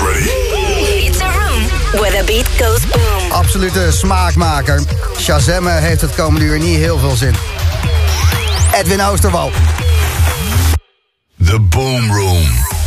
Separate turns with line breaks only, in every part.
ready?
It's a room where the beat goes boom.
Absolute smaakmaker. Shazammen heeft het komende uur niet heel veel zin. Edwin Oosterwal.
The Boom Room.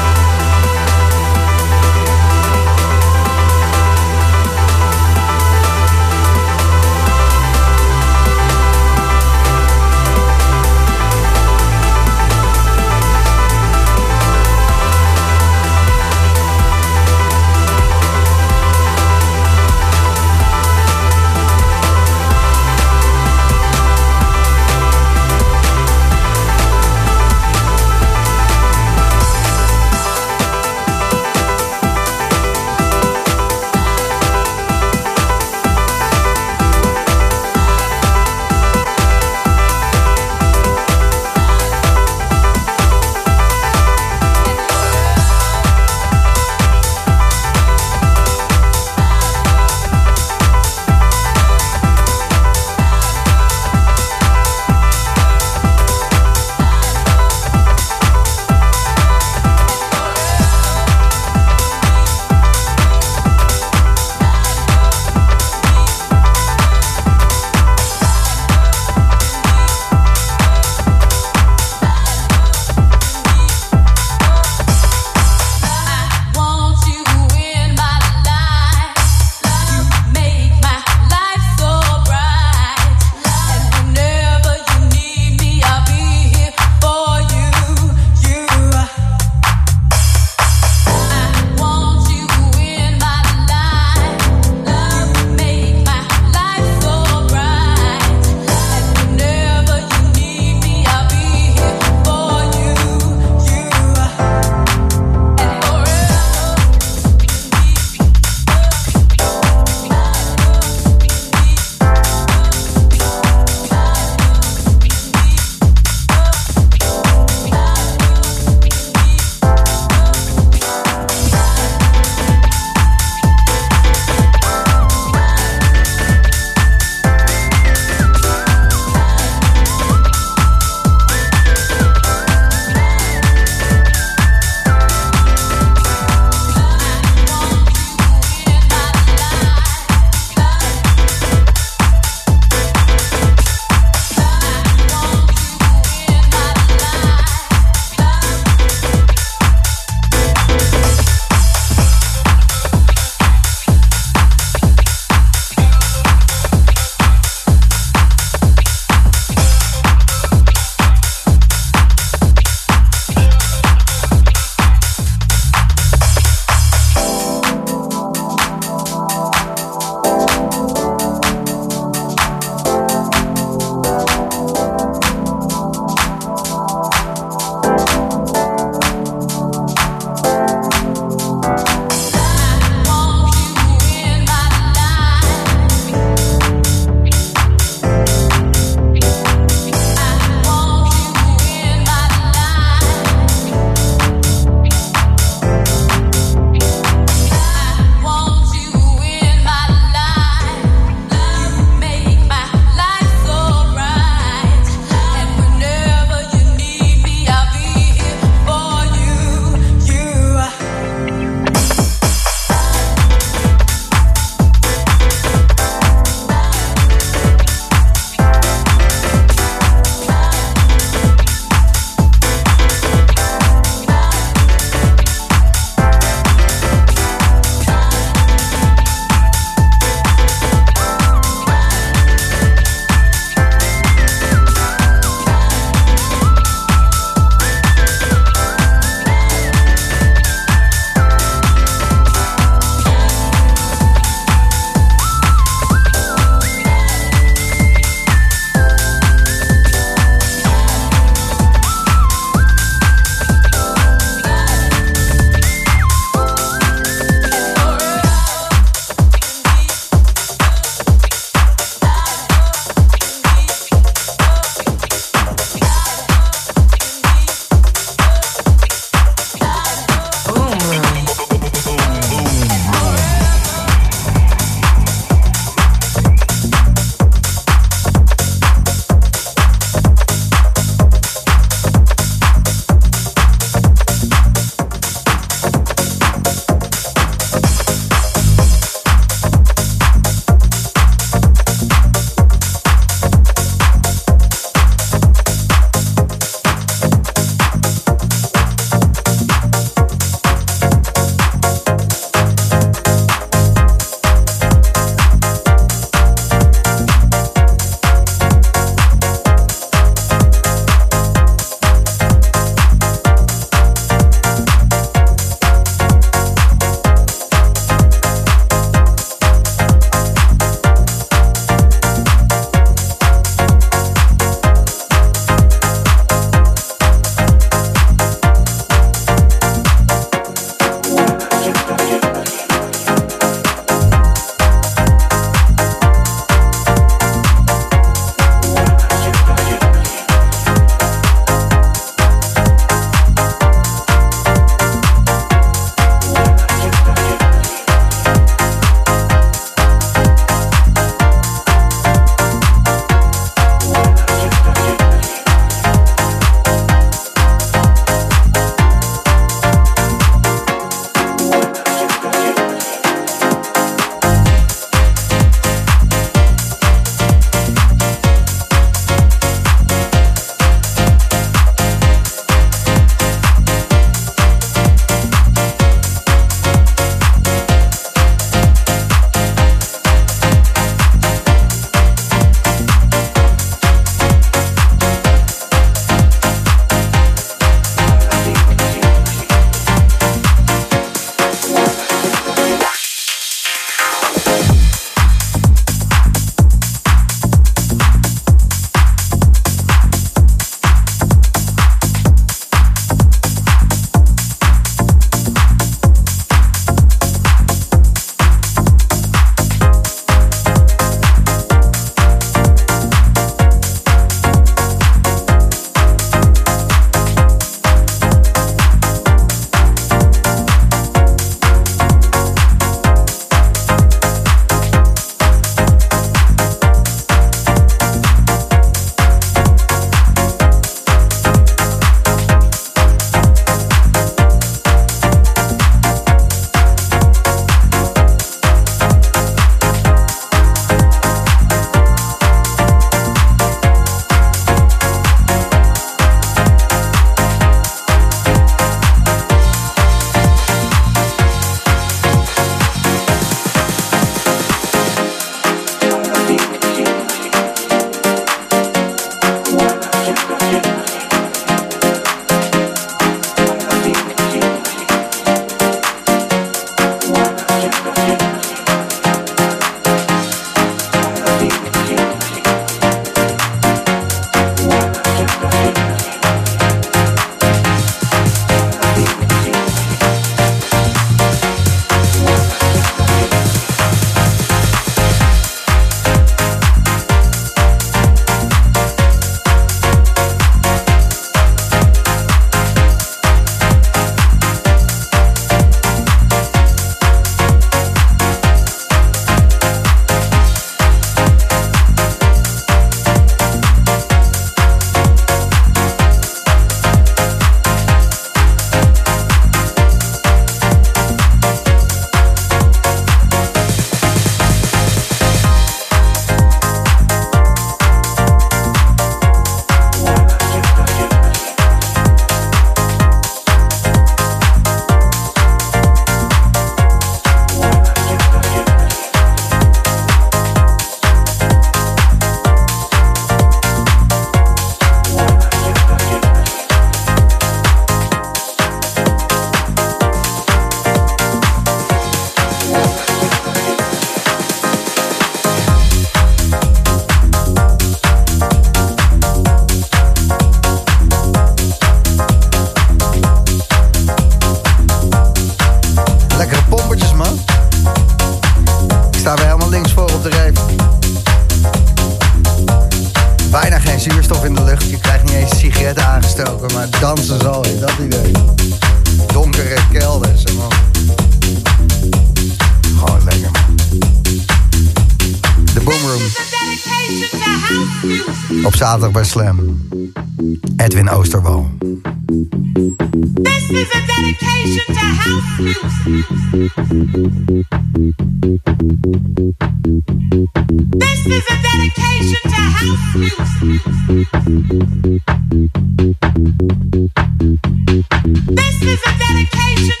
Dedication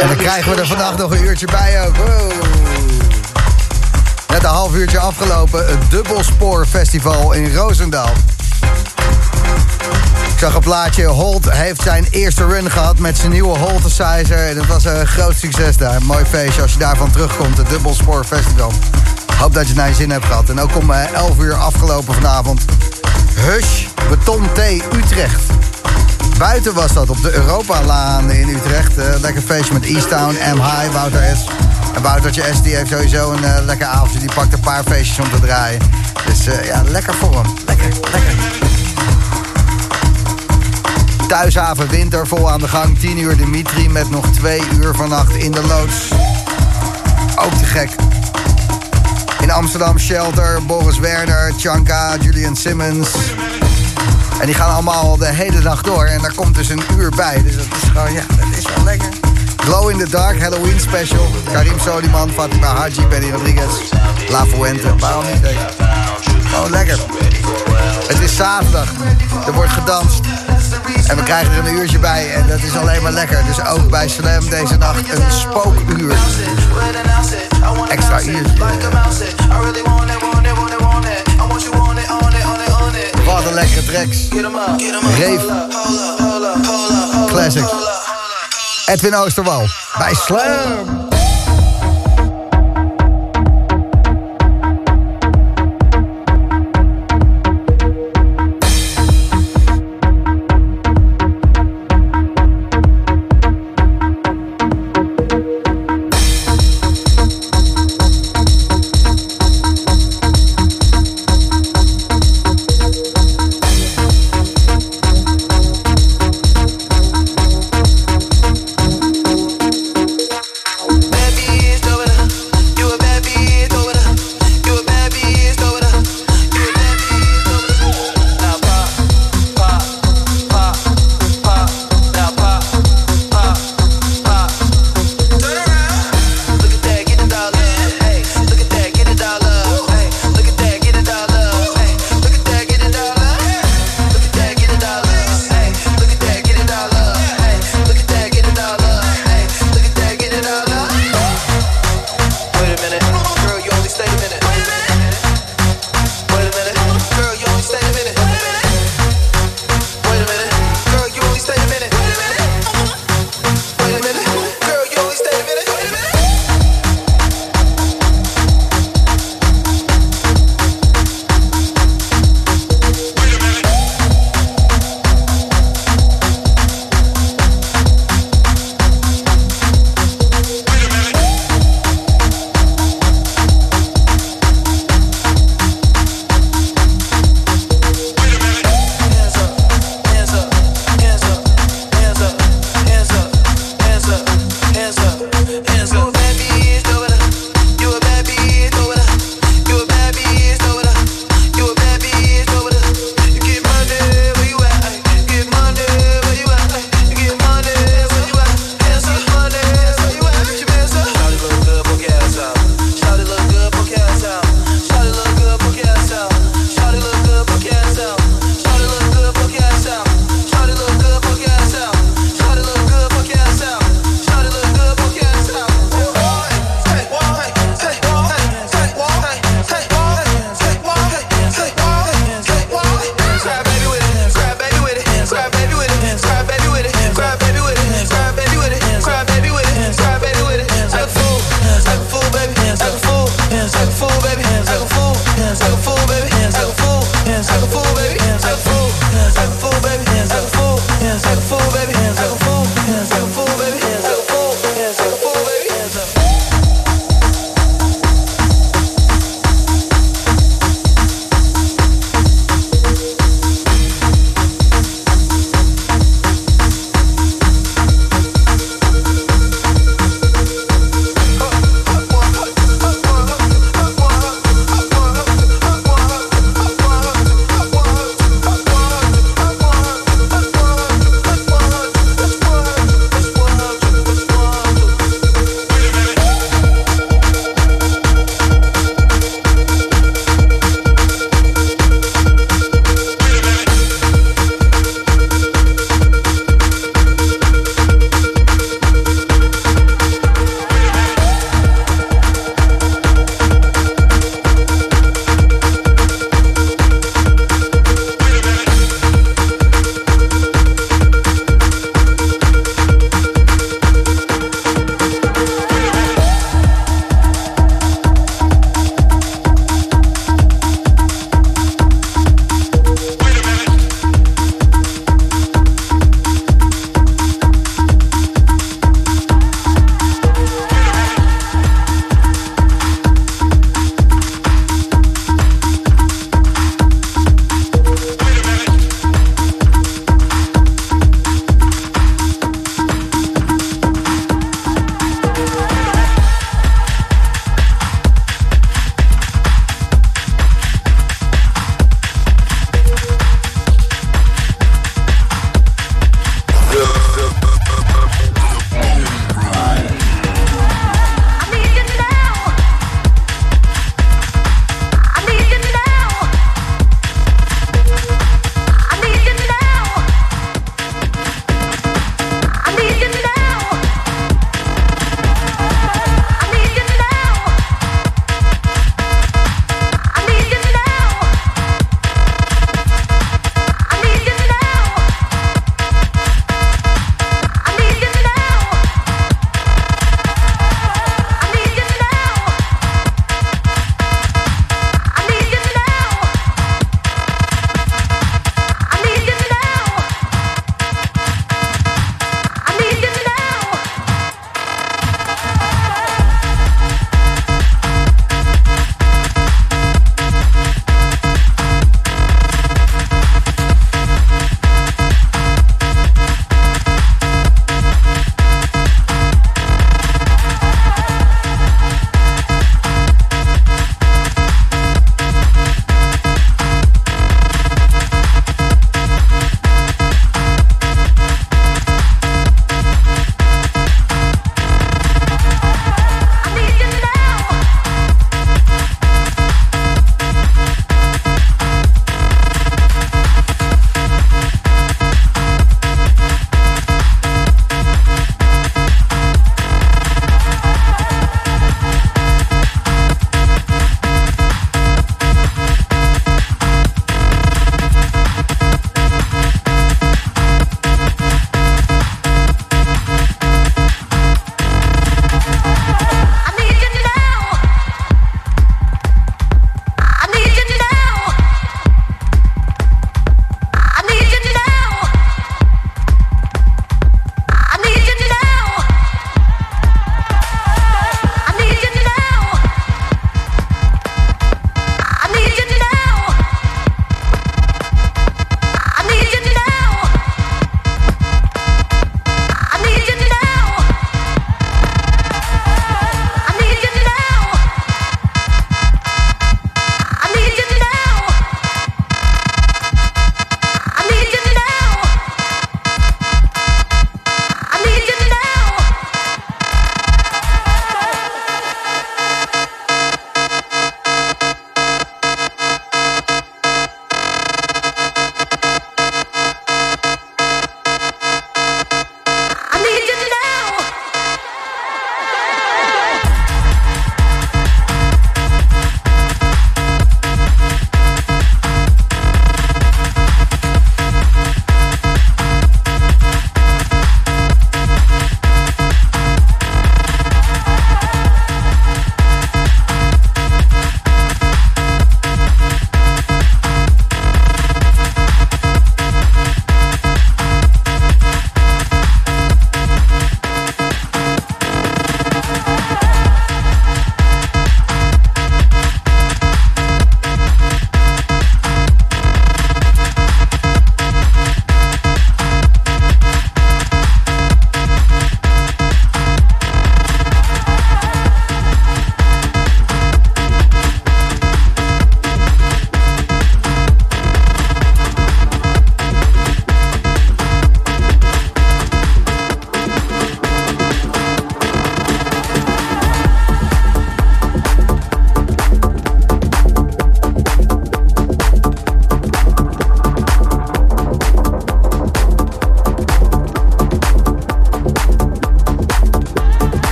En dan krijgen we er vandaag nog een uurtje bij ook. Wow. Net een half uurtje afgelopen. Het Dubbelspoor in Roosendaal. Zag een plaatje. Holt heeft zijn eerste run gehad met zijn nieuwe Holtesizer. En dat was een groot succes daar. Mooi feestje als je daarvan terugkomt. Het Dubbelspoor Festival. Hoop dat je het naar je zin hebt gehad. En ook om eh, 11 uur afgelopen vanavond. Hush Beton T Utrecht. Buiten was dat op de Europalaan in Utrecht. Eh, lekker feestje met Easttown, M High, Wouter S. En Woutertje S die heeft sowieso een eh, lekker avondje. Die pakt een paar feestjes om te draaien. Dus eh, ja, lekker voor hem. Lekker, lekker. Thuishaven winter vol aan de gang. 10 uur Dimitri met nog 2 uur vannacht in de loods. Ook te gek. In Amsterdam Shelter, Boris Werner, Chanka, Julian Simmons. En die gaan allemaal de hele dag door. En daar komt dus een uur bij. Dus dat is gewoon, ja, dat is wel lekker. Glow in the Dark, Halloween special. Karim Soliman, Fatima Haji, Benny Rodriguez. La Fuente, waarom niet? Gewoon lekker. Het is zaterdag. Er wordt gedanst. En we krijgen er een uurtje bij. En dat is alleen maar lekker. Dus ook bij Slam deze nacht een spookuur. Extra uur. Wat een lekkere tracks. Rave. Classics. Edwin Oosterwal. Bij Slam.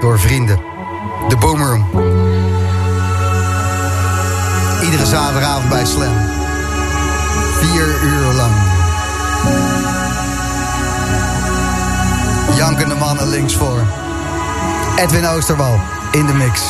Door vrienden. De Boomroom. Iedere zaterdagavond bij Slam. Vier uur lang. Jankende mannen links voor. Edwin Oosterwal in de mix.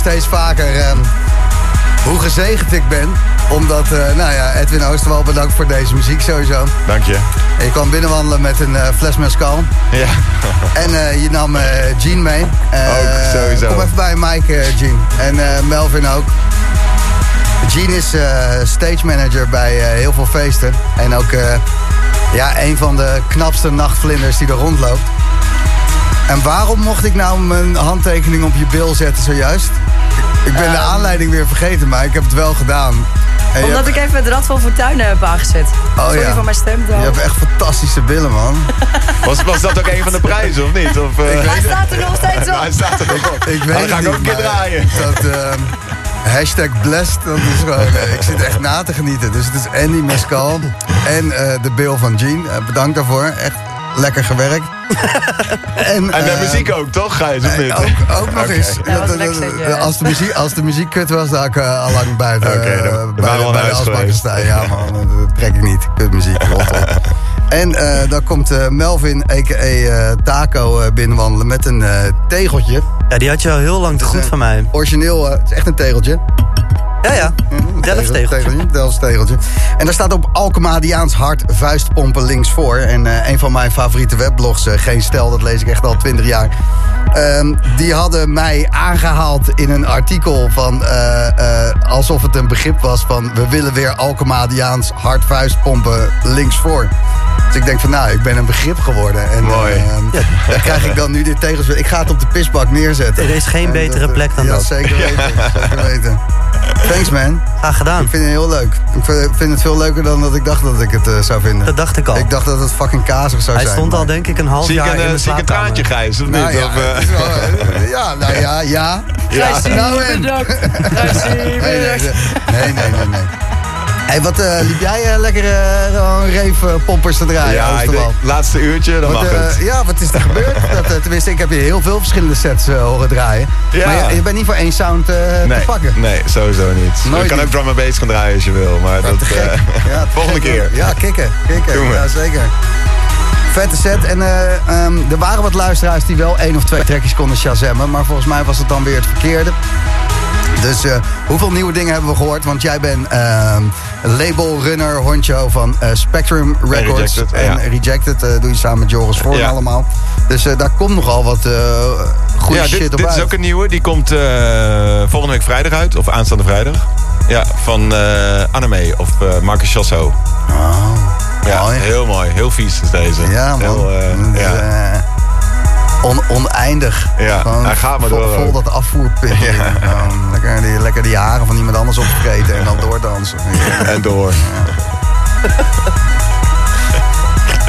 Steeds vaker ehm, hoe gezegend ik ben. Omdat, eh, nou ja, Edwin Oosterwal, bedankt voor deze muziek sowieso.
Dank je.
En je kwam binnenwandelen met een eh, fles mescal.
Ja.
En eh, je nam Jean mee.
Ook, sowieso.
Kom even bij Mike, Jean. En Melvin ook. Jean is stage manager bij heel veel feesten. En ook ja, een van de knapste nachtvlinders die er rondloopt. En waarom mocht ik nou mijn handtekening op je bil zetten zojuist? Ik ben de
Ehm.
aanleiding weer vergeten, maar ik heb het wel gedaan. En
Omdat
hebt-
ik even het Rad van Fortuin heb aangezet. Sorry
Oh, ja.
voor mijn stem.
Je hebt echt fantastische billen, man.
Was, was dat ook een van de prijzen, of niet? Of, eh,
Hij staat er nog steeds op.
Hij staat er nog op.
Ik weet
Maar dan
het
ga ik
niet,
ook een keer draaien.
Dat, ehm, hashtag blessed, dat is gewoon... eh, ik zit echt na te genieten. Dus het is Andy Mescal en eh, de Bill van Jean. Eh, bedankt daarvoor. Echt lekker gewerkt. En
En de
ehm,
muziek ook, toch? Of niet?
eh, Ook, ook nog eens.
Ja,
Dat- dat- dat- als, de muziek, als de muziek kut was, dan had ik eh, al lang buiten. Eh,
dan- dan
bij de,
al
bij de staan. Ja, man, dat trek ik niet. Kutmuziek, rot op. En eh, dan komt eh, Melvin, a.k.a. eh, Taco, eh, binnenwandelen met een eh, tegeltje.
Ja, die had je al heel lang te goed van mij.
Origineel, het is echt een tegeltje.
Ja, ja. Tegeltje.
Delfts tegeltje. En daar staat op Alkemadiaans hart vuistpompen links voor. En eh, een van mijn favoriete webblogs, eh, Geen Stel, dat lees ik echt al twintig jaar. Ehm, die hadden mij aangehaald in een artikel van... eh, alsof het een begrip was van... we willen weer Alkemadiaans hart vuistpompen links voor. Dus ik denk van nou, ik ben een begrip geworden. En,
Mooi.
ehm, Daar krijg ik dan nu dit tegeltje. Ik ga het op de pisbak neerzetten.
Er is geen
En
betere plek dan
ja,
dat.
Zeker weten, zeker weten. Thanks man.
Graag gedaan.
Ik vind het heel leuk. Ik vind- het veel leuker dan dat ik dacht dat ik het eh, zou vinden.
Dat dacht ik al.
Ik dacht dat het fucking kazig zou
Hij
zijn.
stond al denk ik een half
Zie ik
jaar
een,
in
eh,
mijn
zie ik een traantje, Gijs? Of niet?
Nou ja,
Of, eh,
wel, ja, nou ja, ja.
ja.
Nou en.
Bedankt.
Nee, nee, nee, nee, nee. nee. Hey, wat eh, liep jij eh, lekker eh, gewoon reefpoppers te draaien,
Ja, ik denk, laatste uurtje, dan
Wat,
mag
eh,
het.
ja, wat is er gebeurd? Dat, eh, tenminste, ik heb je heel veel verschillende sets eh, horen draaien.
Ja.
Maar je, je bent niet voor één sound eh,
Nee,
te pakken.
nee, sowieso niet.
Nooit
je kan
niet.
ook drum and bass gaan draaien als je wil, maar dat... eh,
Ja,
volgende
gek,
keer.
Ja, kicken. kicken. Ja, zeker. Vette set. En eh, ehm, er waren wat luisteraars die wel één of twee trekjes konden shazammen. Maar volgens mij was het dan weer het verkeerde. Dus eh, hoeveel nieuwe dingen hebben we gehoord? Want jij bent ehm labelrunner, hondjo van eh, Spectrum Records.
Rejected,
en
ja.
Rejected eh, doe je samen met Joris Voorn
Ja.
allemaal. Dus daar komt nogal wat goede
ja,
shit
dit,
op
dit
uit.
is ook een nieuwe. Die komt volgende week vrijdag uit. Of aanstaande vrijdag. Ja, van Anime of Marcus Chasso.
Oh,
Ja,
mooi.
heel mooi. Heel vies is deze.
Ja, man.
Heel, ja.
On- oneindig.
Ja, hij gaat maar
vol,
door
Vol dat afvoerput. Gewoon lekker, die, lekker die haren van iemand anders opvreten en dan doordansen. Ja.
En door.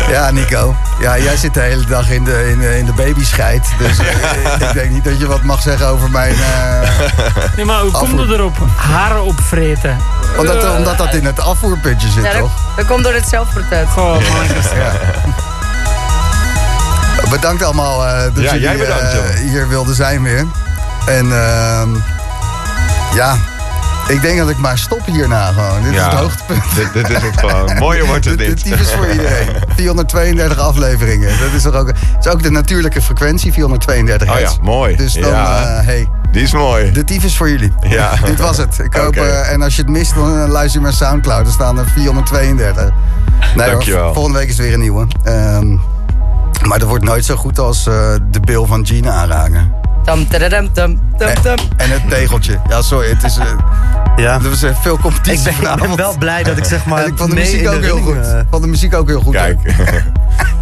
Ja, Nico. Ja, jij zit de hele dag in de, in de, in de babyscheid. Dus eh, ik denk niet dat je wat mag zeggen over mijn... eh,
Nee, maar hoe komt het erop? Haren opvreten.
omdat, omdat dat in het afvoerputje zit,
Ja, dat,
toch?
dat komt door het zelfportret.
Goh, mannetjes.
Ja. Bedankt allemaal eh, dat
Ja,
jullie
jij bedankt,
eh, hier wilden zijn weer. En ehm, ja, ik denk dat ik maar stop hierna gewoon. Dit is het hoogtepunt.
Dit, dit is het gewoon. Mooier wordt het
Dit-
niet.
Dit is voor iedereen. 432 afleveringen. Dat is, er ook, het is ook de natuurlijke frequentie, 432
Oh ja,
hertz.
mooi.
Dus dan,
Ja.
eh, hey,
Die is mooi.
de tyfus voor jullie.
Ja.
Dit was het. Ik hoop, en als je het mist, dan luister je naar Soundcloud. Er staan er 432. Nee, hoor,
Dankjewel.
volgende week is weer een nieuwe. Ehm, maar dat wordt nooit zo goed als eh, de bil van Gina aanraken.
Tam, tadadam, tam, tam, tam.
En het tegeltje. Ja, sorry, het is, eh,
Ja.
er was eh, veel competitie
Ik ben, ik ben wel blij dat ik zeg maar
en ik vond de muziek ook heel goed. Ik vond de muziek ook heel goed.
Kijk.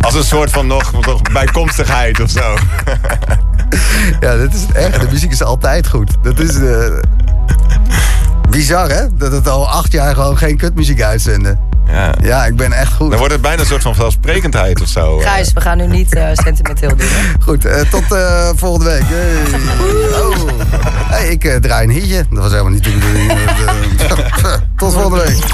Als een soort van nog, nog bijkomstigheid of zo.
Ja, dat is het echt. De muziek is altijd goed. Dat is eh, bizar, hè? Dat het al acht jaar gewoon geen kutmuziek uitzenden.
Ja.
Ja, ik ben echt goed.
Dan wordt het bijna een soort van vanzelfsprekendheid of zo. eh.
Gijs, we gaan nu niet eh, sentimenteel doen. hè?
Goed, eh, tot eh, volgende week. Hey. Oh. Hey, ik eh, draai een hitje. Dat was helemaal niet de bedoeling. Tot volgende week.